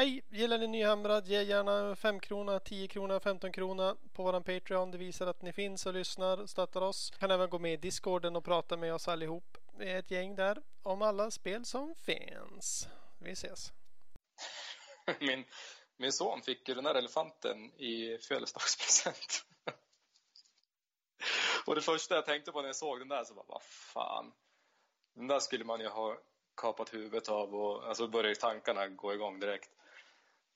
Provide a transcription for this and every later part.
Hej! Gillar ni Nyhamrad? Ge gärna 5 krona, 10 krona, 15 krona på våran Patreon. Det visar att ni finns och lyssnar och stöttar oss. Kan även gå med i Discorden och prata med oss allihop. Vi är ett gäng där om alla spel som finns. Vi ses! Min, min son fick ju den här elefanten i födelsedagspresent. och det första jag tänkte på när jag såg den där så var vad fan. Den där skulle man ju ha kapat huvudet av och alltså började tankarna gå igång direkt.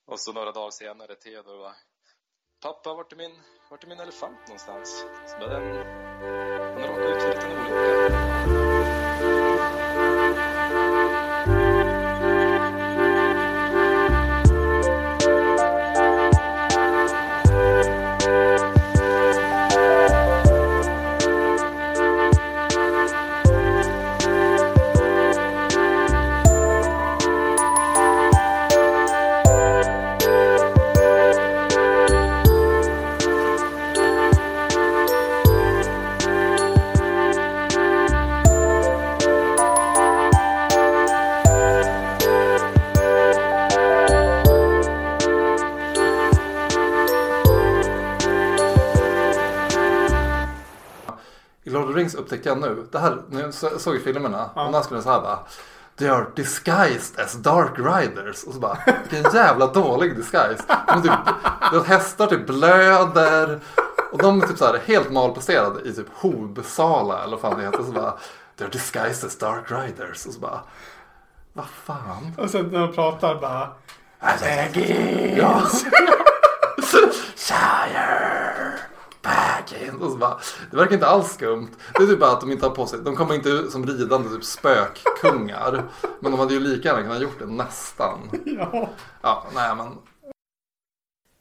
Och så några dagar senare Theodor bara Pappa, vart är min, vart är min elefant någonstans? Så bara, den, den råkade ut för en liten olycka. Upptäckte jag nu, det här, jag så- såg i filmerna, Ja. och där skulle det så här bara They are disguised as dark riders. Och så bara, vilken jävla dålig disguise. De, typ, de hästar typ blöder. Och de är typ så här helt malplacerade i typ hovsala eller vad fan det heter. Så bara, They are disguised as dark riders. Och så bara, vad fan. Och sen när de pratar bara... Ja. Shire! Och så bara, det verkar inte alls skumt. Det är typ bara att de inte har på sig, de kommer inte ut som ridande typ spökkungar. Men de hade ju lika gärna kunnat gjort det nästan. Ja. Ja, nej men.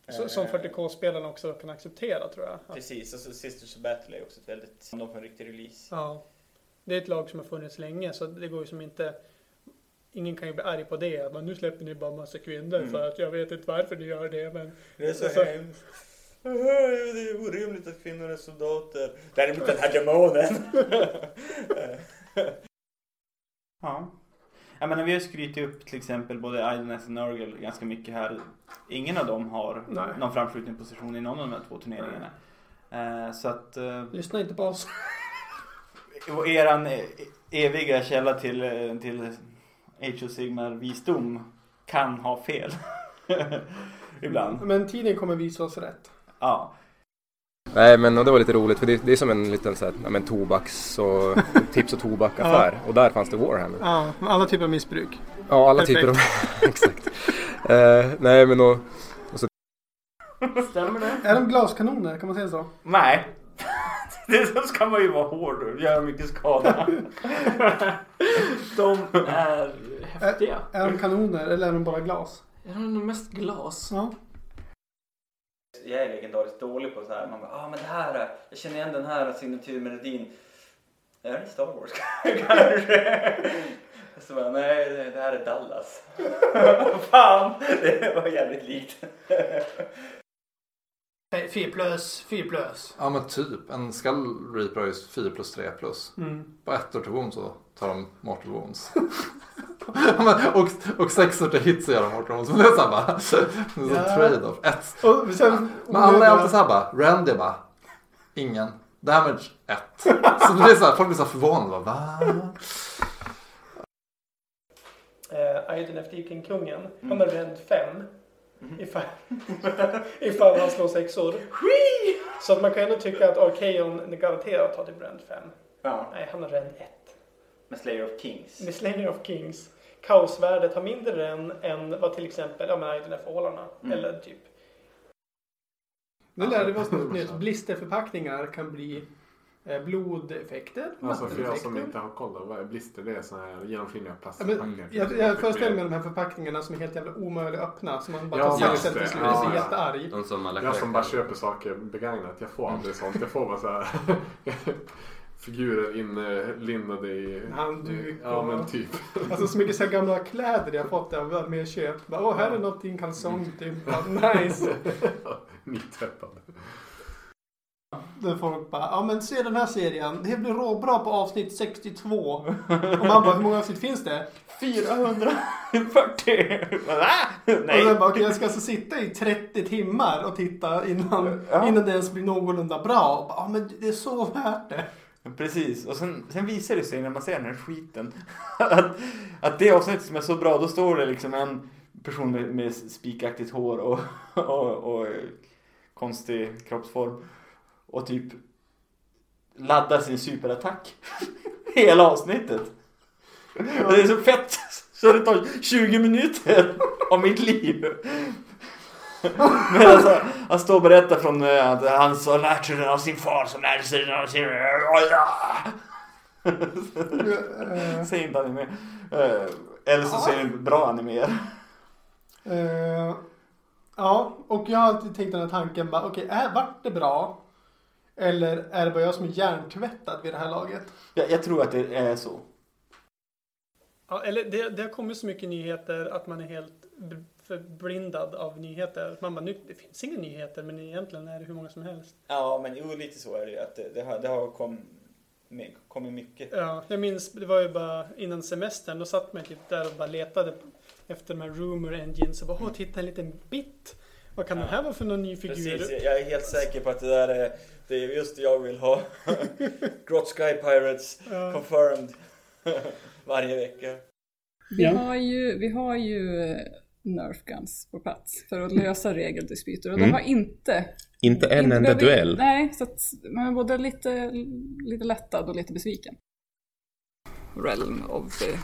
Så, som 40K-spelarna också kan acceptera tror jag. Att, Precis, alltså Sisters of Battle är också ett väldigt... De får en riktig release. ja. Det är ett lag som har funnits länge så det går ju som inte... Ingen kan ju bli arg på det. Men nu släpper ni bara massa kvinnor Mm. för att jag vet inte varför ni gör det men... Det är så Alltså- hemskt. Det är orimligt att kvinnor är soldater. Däremot den här demonen. ja. Jag menar, vi har skrytit upp till exempel både Idleness och Nurgle ganska mycket här. Ingen av dem har Nej. någon framskjuten position i någon av de här två turneringarna. Eh, så att eh, Lyssna inte på oss. och eran eh, eviga källa till, eh, till Age of Sigmar visdom kan ha fel. Ibland. Men tiden kommer visa oss rätt. Ja. Nej men och det var lite roligt för det, det är som en liten så här, ja, men, tobaks och tips och tobakaffär och där fanns det Warhammer. Ja, alla typer av missbruk. Ja alla Perfekt. typer av, exakt. Eh, nej men och, Stämmer det? Är de glaskanoner? Kan man säga så? Nej. Det så ska man ju vara hård och göra mycket skada. de är häftiga. Är de kanoner eller är de bara glas? Är de mest glas? Ja. Jag är legendariskt dålig på så här. Man bara, ah men det här, är- jag känner igen den här signaturmelodin. Är det Star Wars kanske? Så bara, nej det här är Dallas. Fan, det var jävligt likt. 4 plus, 4 plus. Ja men typ. En Skull Reaper har ju 4 plus 3 plus. Mm. På till wounds så tar de mortal wounds. Och, och sexor till hits så gör de mortal wounds. Men det är såhär bara. Det är så Ja. trade-off. Ett. Och sen, Men alla är alltid såhär bara. Randy bara. Ingen. Damage 1. Så det blir såhär, folk blir så förvånade. Va? Aiden efter King-kungen. Han Mm. har rend 5. Ifall, ifall han slår sexor. Så att man kan ändå tycka att Arkeon garanterat har typ rend 5. Ja, Nej, han har rend 1. Med Slayer of Kings. Med Slayer of Kings. Kaosvärdet har mindre ren än vad till exempel ja, men Aiden F-ålarna. Mm. Eller typ. Nu lärde vi oss något nytt. Blisterförpackningar kan bli eh, blodeffekter. Alltså för jag som inte har koll, vad är blister? Det är såna här genomskinliga Ja, plastförpackningar. men, jag, jag föreställer mig de här förpackningarna som är helt jävla omöjliga att öppna. Som man bara Ja, tar sig till slut. Ja, Jag är så ja. jättearg. De som Jag som bara köper saker begagnat, jag får aldrig sånt. Jag får bara så här figurer inlindade i... Handduk Ja och- men typ. Alltså så mycket så här gamla kläder jag fått av med köp. Åh, här är någonting kalsong typ. Nice. Nytvättad. Där folk bara, ja men se den här serien. Det blir råbra på avsnitt 62. Och man bara, hur många avsnitt finns det? 440! Va? Och Nej. sen bara, okej jag ska alltså sitta i 30 timmar och titta innan, Ja. innan det ens blir någorlunda bra. Och bara, ja men det är så värt det. Precis, och sen, sen visar det sig när man ser den här skiten att, att det avsnittet som är så bra, då står det liksom en person med, med spikaktigt hår och, och, och konstig kroppsform och typ laddar sin superattack hela avsnittet. Och det är så fett så det tar 20 minuter av mitt liv. Men alltså, han står och berättar från eh, att han så lärt sig den av sin far som lärde sig den av sin... Säg inte anime. Eh, Eller så säger det bra anime. Eh, ja, och jag har alltid tänkt den här tanken bara, okej, är vart det bra? Eller är det bara jag som är hjärntvättad vid det här laget? Jag, jag tror att det är så. Ja, eller det, det har kommit så mycket nyheter att man är helt förblindad av nyheter. Man bara, nu, det finns inga nyheter men egentligen är det hur många som helst. Ja, men jo, lite så är det att det, det har, det har kom, kommit mycket. Ja, jag minns, det var ju bara innan semestern, då satt man typ där och bara letade efter de här rumor engines och bara, åh, titta en liten bit. Vad kan Ja. den här vara för någon ny figur? Precis, jag är helt säker på att det där är, det är just det jag vill ha. Grot Sky Pirates Ja. confirmed varje vecka. Vi, Ja. har ju, vi har ju Nerf Guns på plats för att lösa regeldispyter och Mm. de har inte... Inte en inte enda duell. Nej, så att man är både lite, lite lättad och lite besviken. Realm of uh,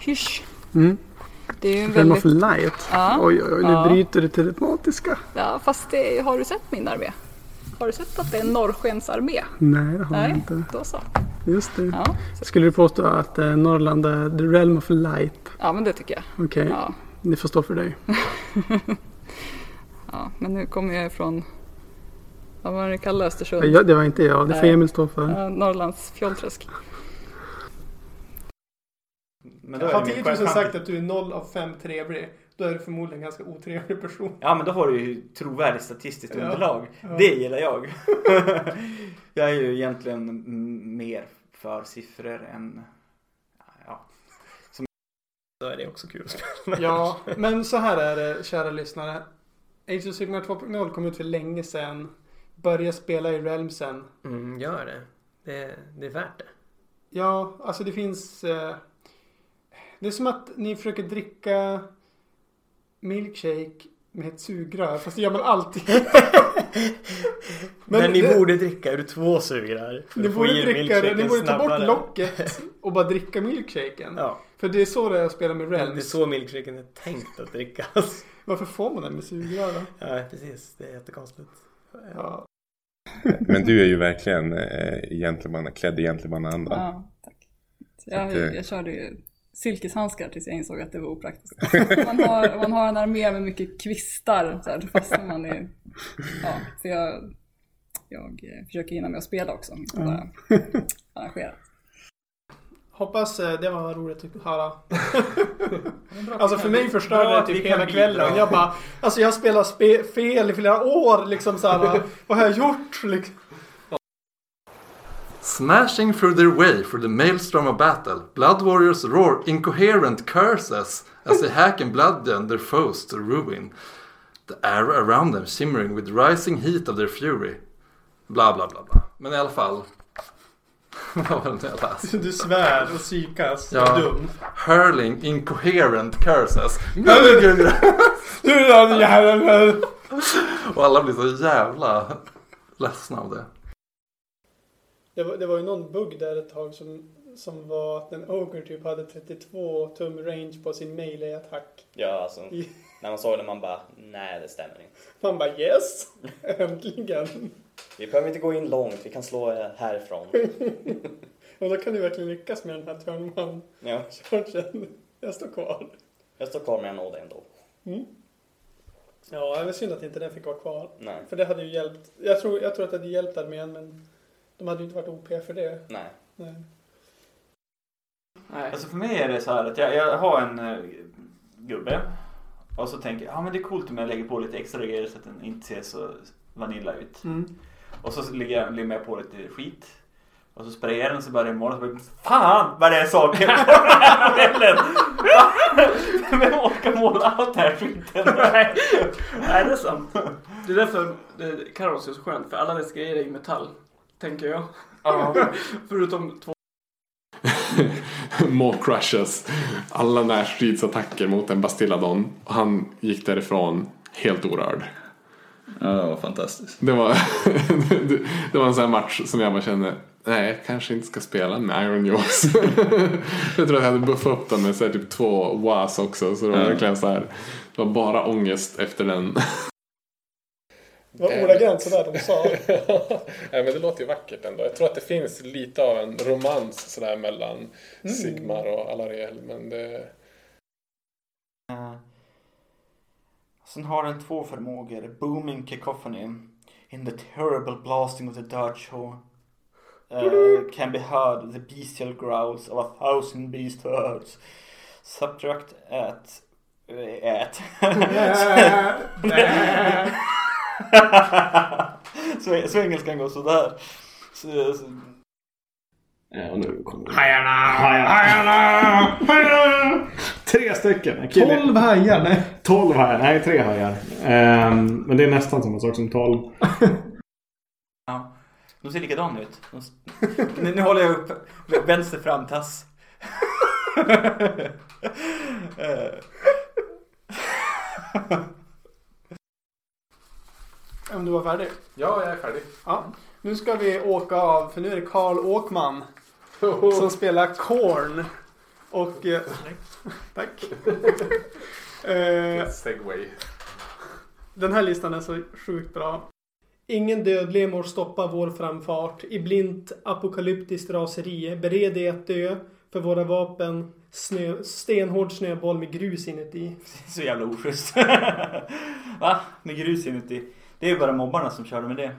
Hysch. Mm. Det är ju en väldigt... light. Ja. Oj, oj, oj, nu Ja. bryter det telematiska. Ja, fast det, har du sett min armé? Har du sett att det är en norrskensarmé? Nej, det har Nej, då så. Just det. Ja, Skulle du påstå att eh, Norrland är the realm of light? ja men det tycker jag. Okej, Ja, det får stå för dig. ja, men nu kommer jag ifrån... Vad var det kallade Östersund? Ja, det var inte jag, det får Nej. Emil stå för. Ja, Norrlands fjollträsk. Men då Har det 10 min 000 chans- sagt att du är 0 av 5 trevlig, då är du förmodligen en ganska otrevlig person. Ja men då har du ju trovärdigt statistiskt Ja. underlag. Ja. Det gillar jag. jag är ju egentligen mer för siffror än... Ja. Då är det också kul att spela. Ja, men så här är det, kära lyssnare. Age of Sigmar 2.0 kom ut för länge sedan. Börja spela i Realmsen. Mm, gör det. det. Det är värt det. Ja, alltså det finns... Eh, det är som att ni försöker dricka milkshake med ett sugrör, fast det gör man alltid. Men, ni det- borde dricka ur två sugrör. för Ni borde dricka det, ni borde ta bort locket och bara dricka milkshaken. Ja, För det är så det är att spela med det är Realms. så milkshaken är tänkt att drickas. Varför får man den med sugrör då? Ja, precis. Det är jättekonstigt. Ja. Men du är ju verkligen eh, gentleman, klädd i gentlemannaanda. Ja, tack. Jag, att, eh, jag körde ju silkeshandskar tills jag insåg att det var opraktiskt. Man har, man har en armé med mycket kvistar så här, då fastnar man i... Ja, för jag, jag eh, försöker hinna med att spela också, inte bara arrangera. Hoppas eh, det var roligt att höra. alltså för mig förstörde det typ hela kvällen. Jag bara, alltså jag har spelat spe- fel i flera år liksom så här, Vad har jag gjort? Liksom. Smashing through their way through the maelstrom of battle, Blood Warriors roar incoherent curses as they hack and bludgeon their foes to ruin. The air around them shimmering with rising heat of their fury. Bla bla bla bla. Men i alla fall. Vad var det jag läste? Du svär och psykas. Ja. Ja. Dum. Hurling incoherent curses. Och alla blir så jävla ledsna av det. Det var, det var ju någon bugg där ett tag som, som var att en Ogre typ hade 32 tum range på sin melee-attack. Ja alltså. När man såg det man bara, nej det stämmer inte. Man bara yes! Äntligen! Vi behöver inte gå in långt, vi kan slå härifrån. Och då kan du verkligen lyckas med den här turn one Ja, chargen. Jag står kvar. jag står kvar med en åda ändå. Ja, det var synd att inte den fick vara kvar. Nej, För det hade ju hjälpt. Jag tror, jag tror att det hade hjälpt armén men de hade ju inte varit OP för det. nej. Nej. Alltså för mig är det så här att jag, jag har en uh, gubbe och så tänker jag, ja men det är coolt om jag lägger på lite extra grejer så att den inte ser så vanilla ut. Mm. Och så ligger jag, ligger jag på lite skit. Och så sprayar jag den så börjar det måla. Så bara, Fan vad det är saker på den här modellen! Vem orkar måla allt det här skiten? Nej, Nej, det är sant. Det är därför det- Karos är så skönt, för alla dess grejer är i metall. Tänker jag. Förutom två. Maw crushes alla närstridsattacker mot en Bastilladon. Och han gick därifrån helt orörd. Ja, fantastiskt. Det var, det var en sån här match som jag bara kände Nej, jag kanske inte ska spela med Iron Jaws. jag tror att jag hade buffat upp den med så typ två was också. Så det var verkligen så här. Det var bara ångest efter den. Det var ordagrant sådär de sa. Nej, men det låter ju vackert ändå. Jag tror att det finns lite av en romans sådär mellan Sigmar och Alariel. Men det... Eh, Sen har den två förmågor. Booming cacophony. In the terrible blasting of the Dutch who uh, can be heard the bestial growls of a thousand beast herds. Subtract at... Uh, at. så, så engelskan går sådär. Så, så, Ja, och nu kommer Hajarna! Hajarna! Hajarna! Tre stycken. 12 hajar, nej. 12 hajar. Nej, tre hajar. Ehm, men det är nästan samma sak som 12. ja. De ser likadana ut. De, nu, nu håller jag upp vänster framtass. Om du var färdig. Ja, jag är färdig. Ja. Nu ska vi åka av, för nu är det Karl Åkman som spelar Korn. Och... Eh, tack. eh, Segway. den här listan är så sjukt bra. Ingen dödlig må stoppa vår framfart. I blint apokalyptiskt raseri. Bered dig att dö. För våra vapen. Snö, stenhård snöboll med grus inuti. så jävla oschysst. Va? Med grus inuti. Det är ju bara mobbarna som körde med det.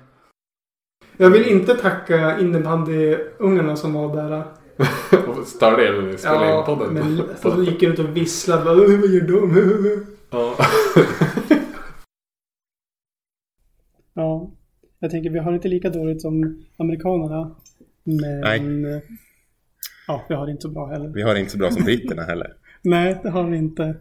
Jag vill inte tacka innebandyungarna som var där. Och störde er när ni spelade in podden. men så de gick ut och visslade. Bara, "Åh, Vad gör de? Ja. Ja, jag tänker vi har inte lika dåligt som amerikanerna. Men... Nej. Ja, vi har det inte så bra heller. Vi har det inte så bra som britterna heller. Nej, det har vi inte.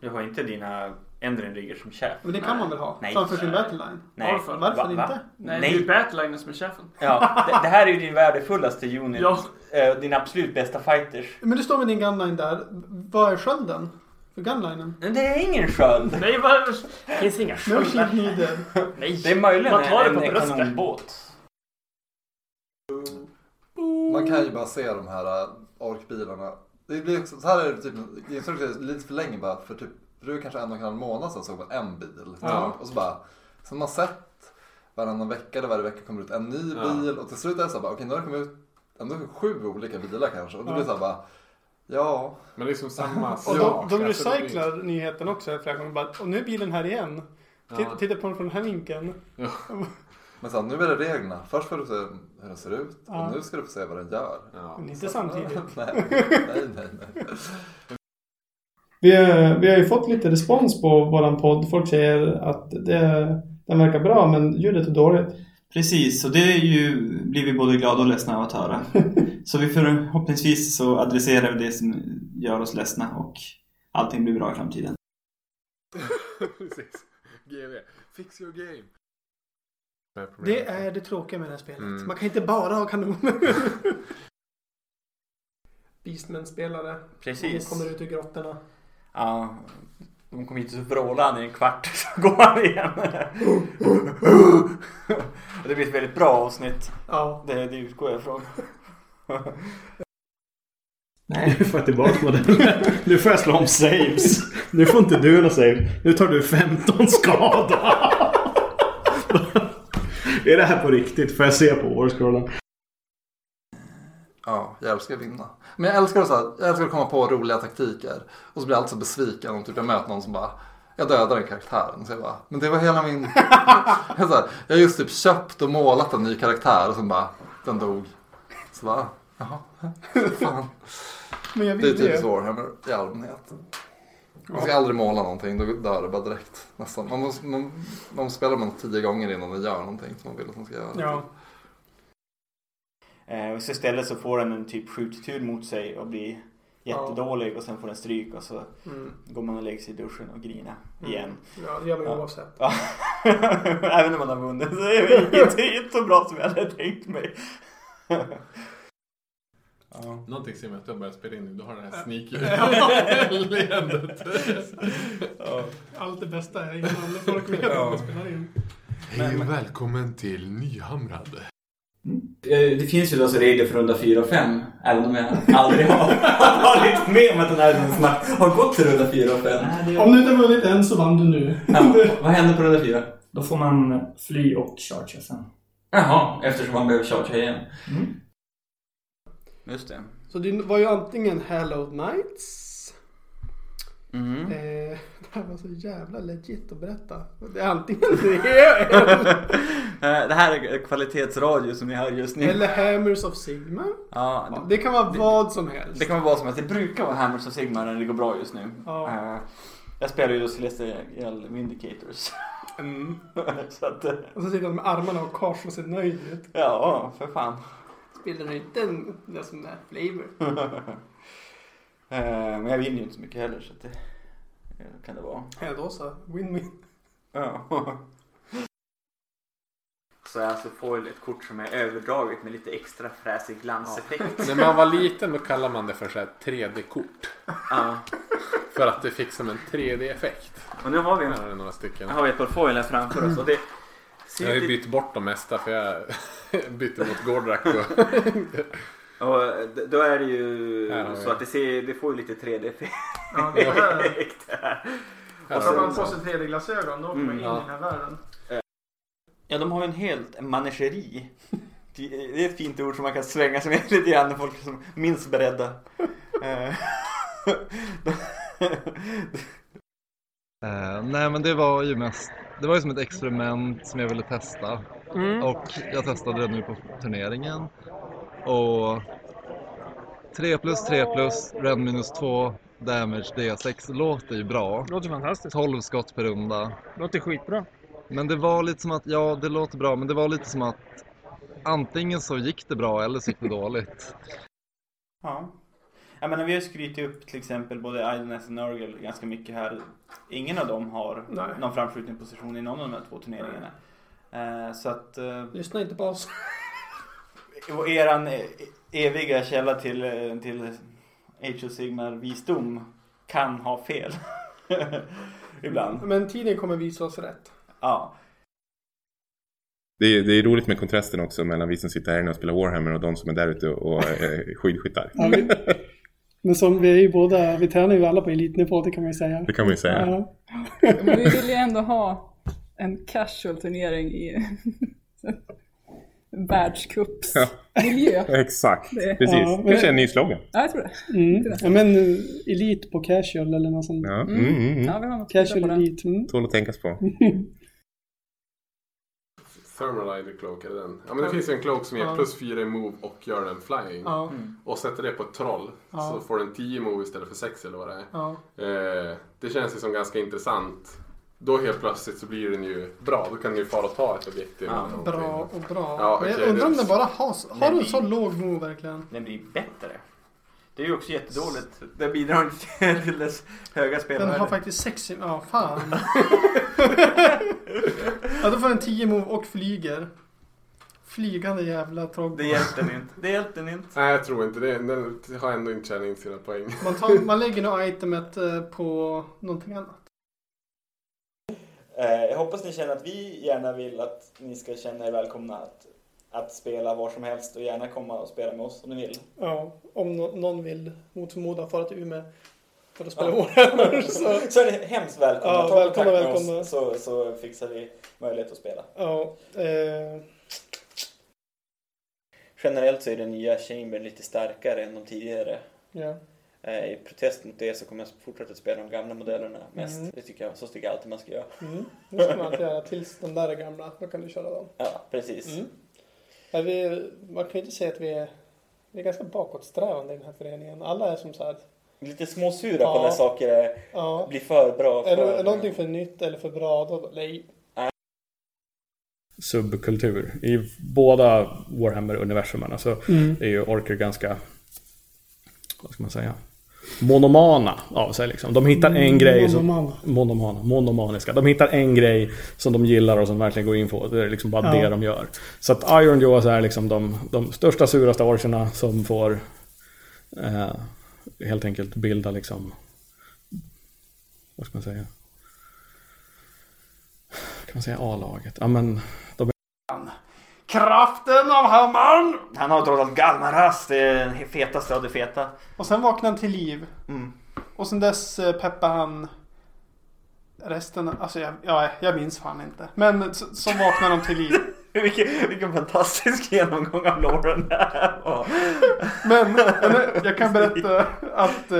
Du har inte dina Endrinrigger som chef. Men det kan man väl ha? Nej. Framför sin battleline? Nej. Varför? Varför Va- inte? va? Nej, Nej. det är ju Batlinen som är chefen. Ja, det, det här är ju din värdefullaste unit. Ja. Eh, din absolut bästa fighters. Men du står med din gunline där. Vad är skölden? För gunlinen? Men det är ingen sköld. Nej, vad... Det finns inga sköldar. Nej. Det är möjligen Man tar det en, på en kanonbåt. Man kan ju bara se de här orkbilarna. Det blir också, så här är det typ, det är lite för länge bara för typ, för det var kanske en och en halv månad sedan såg man en bil. Ja. Och så bara, så man sett varannan vecka eller varje vecka kommer ut en ny Ja. bil och till slut är det så bara, okej nu har det kommit ut ändå sju olika bilar kanske. Och då blir det så här bara, ja. Men det är som samma Och sak. de, de Alltså, blir- recyclar nyheten också flera gånger. Bara, och nu är bilen här igen. Titta, Ja. titta på den från den här vinkeln. Men så här, nu är det reglerna. Först får du se hur den ser ut Ja. och nu ska du få se vad den gör. Ja. Men inte samtidigt. nej, nej, nej. nej. Vi, har- vi har ju fått lite respons på våran podd. Folk säger att det, den verkar bra men ljudet är dåligt. Precis, och det är ju, blir vi både glada och ledsna av att höra. så vi förhoppningsvis så adresserar vi det som gör oss ledsna och allting blir bra i framtiden. Precis. GV. Fix your game. Det är det tråkiga med det här spelet. Mm. Man kan inte bara ha kanoner. Beastman-spelare. Precis. Som kommer ut ur grottorna. Ja, de kommer hit och så vrålar han i en kvart så går han igen. Det blir ett väldigt bra avsnitt. Ja. Det, det utgår jag ifrån. Nu får jag tillbaka modellen. Nu får jag slå om saves. Nu får inte du några save. Nu tar du 15 skada. Är det här på riktigt? Får jag se på årscrollen? Ja, jag älskar att vinna. Men jag älskar, så här, jag älskar att komma på roliga taktiker. Och så blir jag alltid så besviken om typ jag möter någon som bara jag dödar den karaktären. Så jag bara, men det var hela min... jag, så här, jag har just typ köpt och målat en ny karaktär och sen bara, den dog. Så bara, jaha, fan. Men jag Det är vill typiskt. Warhammer i allmänhet. Man ska aldrig måla någonting, då dör det bara direkt. Nästan. Man måste, man, man måste spela man tio gånger innan man gör någonting som man vill att man ska göra. Ja. Eh, och så istället så får den en typ skjuttur mot sig och blir jättedålig och sen får den stryk och så Mm. går man och lägger sig i duschen och grina igen. Ja, det gör man Ja. oavsett. Ja. Även när man har vunnit så är det inte så bra som jag hade tänkt mig. ja. Någonting säger mig att du har börjat spela in nu. Du har det här sneaky Ja. leendet. Ja. Allt det bästa är innan folk vet att man spelar in. Hej och välkommen till Nyhamrad. Eh, Det finns ju då så regler för runda 4 och 5. Även om jag aldrig har varit med om att den här som har gått till runda 4 och 5. Om du inte vunnit än så vann du nu. Ja, vad händer på runda 4? Då får man fly och charge sen. Jaha, eftersom man behöver chargea igen. Mm. Just det. Så det var ju antingen Hallowed Nights. Mm. Eh, det här var så jävla legit att berätta. Det är antingen det eller, Eh, Det här är kvalitetsradio som ni hör just nu. eller Hammers of Sigma. Ja, Ja, det kan vara vad som helst. Det kan vara vad som helst. Det brukar vara Hammers och Sigmar när det går bra just nu. Ja. Eh, Jag spelar ju då Celestial Vindicators. Mm. så att, Och så sitter han med armarna och kors och ser nöjd ut. ja, för fan. Spelar du inte en- det som är flavor? Eh, Men jag vinner ju inte så mycket heller så det kan det vara. Ja då så. Win-win. Ja. Så jag alltså får ett kort som är överdraget med lite extra fräsig glanseffekt. När man var liten då kallade man det för så här 3D-kort. Ja. För att det fick som en 3D-effekt. Och nu har vi, Här har vi några stycken. nu har vi ett par foil här framför oss och det Jag har ju bytt bort de mesta för jag bytte mot Gordrak och Och d- då är det ju så att det, ser, det får ju lite 3D-effekt Ja, det är här. Här Och så man på en sig 3D-glasögon. Då åker man in i Ja. den här världen. Ja, de har ju en helt manageri. Det det är ett fint ord som man kan svänga sig med lite grann när folk är som minst beredda. Eh, Eh, nej men det var ju mest, det var ju som ett experiment som jag ville testa. Och jag testade det nu på turneringen. Och 3 plus 3 plus, Ren minus 2, damage D6 låter ju bra. Låter fantastiskt. 12 skott per runda. Låter skitbra. Men det var lite som att, ja det låter bra, men det var lite som att antingen så gick det bra eller så gick det dåligt. ja. Jag menar, vi har skrytit upp till exempel både Idleness och Nurgle ganska mycket här. Ingen av dem har Nej. någon framskjuten position i någon av de här två turneringarna. Eh, så att eh, Lyssna inte på oss. eran eh, eviga källa till, eh, till Age of Sigmar visdom kan ha fel. Ibland. Men tiden kommer visa oss rätt. Ja. Det är, det är roligt med kontrasten också mellan vi som sitter här inne och spelar Warhammer och de som är där ute och är skidskyttar. Ja, vi, men som vi är ju båda, vi tränar ju alla på elitnivå, det kan man ju säga. Det kan man ju säga. Ja. Men vi vill ju ändå ha en casual turnering i världscupsmiljö. Exakt, Det- precis. Ja, men- Kanske en ny slogan. Ja, jag tror det. Mm. Ja, men elit på casual eller något sånt. Ja, mm, mm, mm. Ja, vi har något Casual elit. Mm. Tål att tänkas på. Thermalizer Cloak är det den. Ja men det finns ju en cloak som ger Ja. plus 4 i move och gör den flying. Ja. Och sätter det på ett troll. Ja. Så får den 10 move istället för 6 eller vad det är. Ja. Eh, det känns ju som ganska intressant. Då helt plötsligt så blir den ju bra. Då kan den ju fara och ta ett objektiv. Ja. Bra och bra. Ja, Men jag undrar om det- den bara har, har den så låg move verkligen? Den blir bättre. Det är ju också jättedåligt. Det bidrar inte till dess höga Den spelvärde. har faktiskt sex i... Ja, fan. ja, då får den 10 move och flyger. Flygande jävla trogg. Det hjälpte den inte. Det hjälpte den inte. Nej jag tror inte det. Den har ändå inte tjänat in sina poäng. Man, tar, man lägger nog itemet eh, på någonting annat. Eh, jag hoppas ni känner att vi gärna vill att ni ska känna er välkomna att, att spela var som helst och gärna komma och spela med oss om ni vill. Ja, om no någon vill mot förmodan fara till Umeå för att spela Ja. Warhammer så... Så är ni hemskt välkomna. Ja, Ta välkomna, med välkomna. oss så, så fixar vi möjlighet att spela. Ja, eh, Generellt så är den nya Chambern lite starkare än de tidigare. ja. Eh, I protest mot det så kommer jag fortsätta spela de gamla modellerna mest. Mm. Det tycker jag, så tycker jag alltid man ska göra. Mm. Det ska man alltid göra tills de där är gamla. Då kan du köra dem. Ja, precis. Mm. Ja, vi, man kan ju inte säga att vi är, vi är ganska bakåtsträvande i den här föreningen. Alla är som så här lite småsura på Ja. när saker är, Ja. blir för bra. Är, För, det, är någonting för nytt eller för bra då? Nej. subkultur. I båda Warhammer-universumen så Mm. är ju orker ganska, vad ska man säga, monomana av sig liksom. De hittar en grej som... Monomana. Monomaniska. De hittar en grej som de gillar och som verkligen går in på. Det är liksom bara Ja. det de gör. Så att Iron Jaws är liksom de, de största, suraste orcherna som får eh, helt enkelt bilda liksom... Vad ska man säga? Kan man säga A-laget? Ja men... De Kraften av hammaren! Han har allt Galmaras, den fetaste av det feta. Och sen vaknar han till liv. Mm. Och sen dess eh, peppar han resten. Alltså jag, ja, jag minns fan inte. Men så, så vaknar de till liv. vilken, vilken fantastisk genomgång av Lauren det här var. Men jag kan berätta att...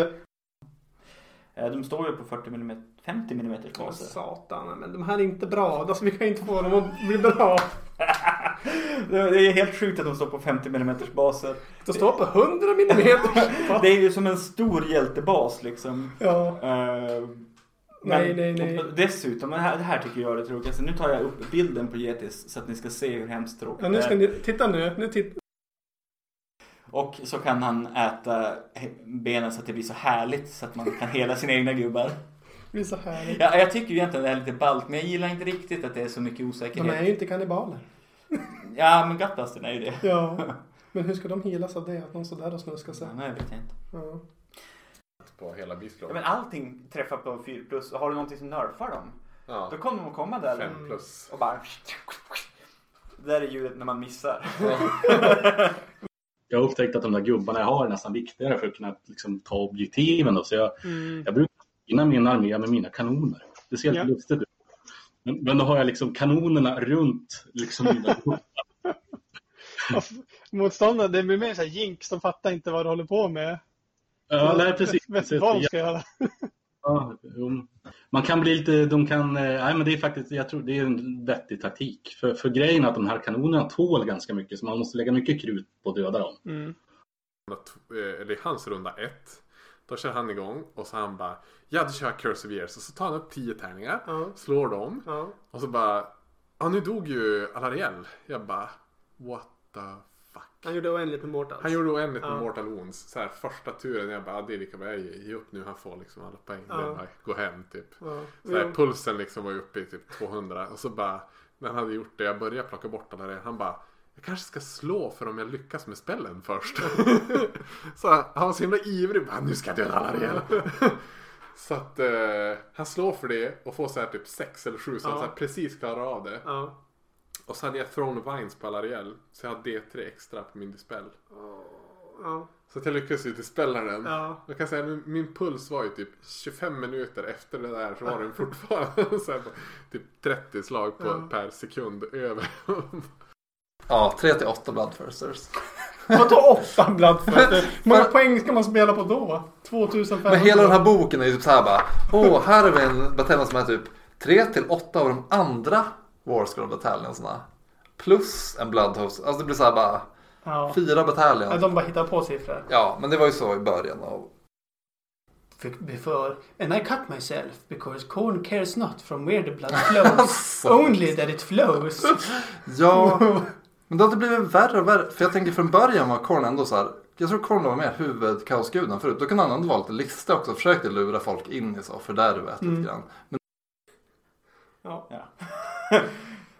eh, De står ju på 40 mm, 50 mm baser. satan, men de här är inte bra. Alltså, vi kan inte få dem att bli bra. Det är helt sjukt att de står på 50 mm baser. De står på 100 millimeter. Det är ju som en stor hjältebas liksom. Ja. Eh, Nej, nej, nej. Dessutom, det här, det här tycker jag är det tråkigaste. Nu tar jag upp bilden på Getis så att ni ska se hur hemskt tråkigt Ja, nu ska ni, titta nu. nu titt, Och så kan han äta benen så att det blir så härligt så att man kan hela sina egna gubbar. det är så härligt. Ja, jag tycker ju egentligen det är lite ballt men jag gillar inte riktigt att det är så mycket De osäkerhet. är ju inte kannibaler. Ja, men Gutbusten är ju det. Ja. Men hur ska de helas av det? Att någon står där och snuskar sig? Ja, nej, jag vet inte. Ja. På hela. Ja, men allting träffar på 4 plus. Har du någonting som nerfar dem? Ja. Då kommer de att komma där. Fem plus. Och bara... Det där är ljudet när man missar. Jag har upptäckt att de där gubbarna jag har är nästan viktigare för att kunna liksom, ta objektiven. Då. Så jag, Mm. jag brukar innan min armé med mina kanoner. Det ser helt Ja. lustigt ut. Men, men då har jag liksom kanonerna runt liksom mina gubbar. Motståndare, det blir mer såhär jinx. De fattar inte vad du håller på med. Ja, nej, precis. Vet vad de ska göra. Ja. Man kan bli lite, de kan, eh, nej men det är faktiskt, jag tror det är en vettig taktik. För, för grejen är att de här kanonerna tål ganska mycket så man måste lägga mycket krut på att döda dem. Mm. Eh, Eller i hans runda ett. Då kör han igång och så han bara Ja, då kör jag Curse of Years. Och så tar han upp tio tärningar. Ja. Slår dem. Ja. Och så bara Ja, nu dog ju Alariel. Jag bara What the fuck. Han gjorde oändligt med Mortals. Han gjorde oändligt med Ja. Mortal Wounds. Så här, första turen, jag bara, "Ah, det är lika bra, jag ger ge upp nu, han får liksom alla poäng. Ja. Bara, gå hem typ. Ja. Så här, pulsen liksom var uppe i typ 200. Och så bara, när han hade gjort det, jag började plocka bort alla det. Han bara, jag kanske ska slå för om jag lyckas med spellen först. så han var så himla ivrig, bara, nu ska jag döda alla igen. Så att eh, han slår för det och får så här typ 6 eller 7 så han Ja. så här precis klarar av det. Ja. Och så hade jag Throne of Vines på Alariel. Så jag har D3 extra på min dispel. Ja. Så att jag lyckades ju dispella den. Ja. Jag kan säga min, min puls var ju typ 25 minuter efter det där så var den fortfarande så här, på typ 30 slag på, Ja. per sekund över. Ja, 3 till 8 Bloodthirsters. Vadå åtta Bloodfighter? Hur många poäng ska man spela på då? 2500? Men hela den här boken är ju typ så här bara. Åh, här har vi en bataljon som är typ 3 till 8 av de andra Warscroll bataljonsarna. Plus en Bloodhost. Alltså det blir så här bara. Ja. Fyra Ja, bataljoner. de bara hittar på siffror. Ja, men det var ju så i början av. Before, and I cut myself because corn cares not from where the blood flows. Only that it flows. Ja, men det har blivit värre och värre. För jag tänker från början var Korn ändå så här. Jag tror Korn var mer huvudkaosguden förut. Då kunde han ändå vara lite listig också. och Försökte lura folk in i så fördärvet Mm. lite grann. Men Ja. Ja.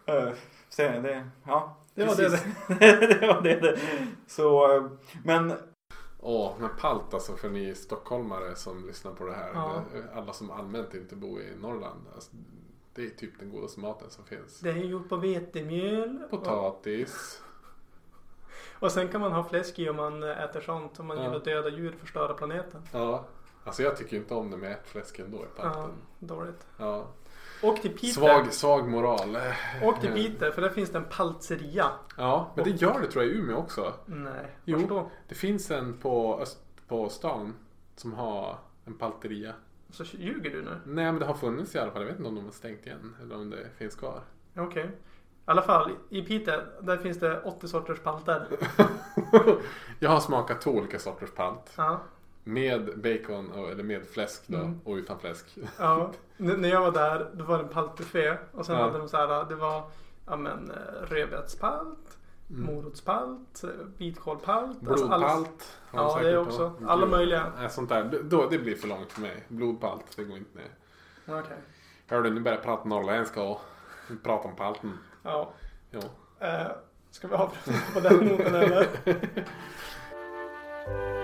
Eh, Så det, ja. Det var precis. det var det. det. Så, eh, men Åh, men palt alltså för ni stockholmare som lyssnar på det här. Ja. Det- Alla som allmänt inte bor i Norrland. Alltså, det är typ den godaste maten som finns. Det är gjort på vetemjöl. Potatis. Och sen kan man ha fläsk i om man äter sånt. Om man Ja. gillar döda djur och förstöra planeten. Ja. Alltså jag tycker inte om det med fläsk ändå i Ja, palten. dåligt. Ja. Åk till Peter. Svag, svag moral. Åk till Peter för där finns det en paltzeria. Ja, men det gör det tror jag i Umeå också. Nej, Jo, då? det finns en på, öst, på stan som har en palteria. Så ljuger du nu? Nej, men det har funnits i alla fall. Jag vet inte om de har stängt igen eller om det finns kvar. Okej. I alla fall, i Peter, där finns det 80 sorters palter. Jag har smakat två olika sorters palt. Ja. Med bacon och, eller med fläsk då Mm. och utan fläsk. Ja, n- när jag var där då var det en paltbuffé och sen Ja. hade de så här, det var ja men eh, rödbetspalt, Mm. morotspalt, eh, vitkålpalt. Blodpalt. alla- har de Ja, det också. Alla Gud. möjliga. Nej, sånt där. Då, det blir för långt för mig. Blodpalt, det går inte ner. Okej. Hör du, nu börjar jag prata norrländska och prata om palten. Ja. Jo. Eh, ska vi avsluta på den noten eller?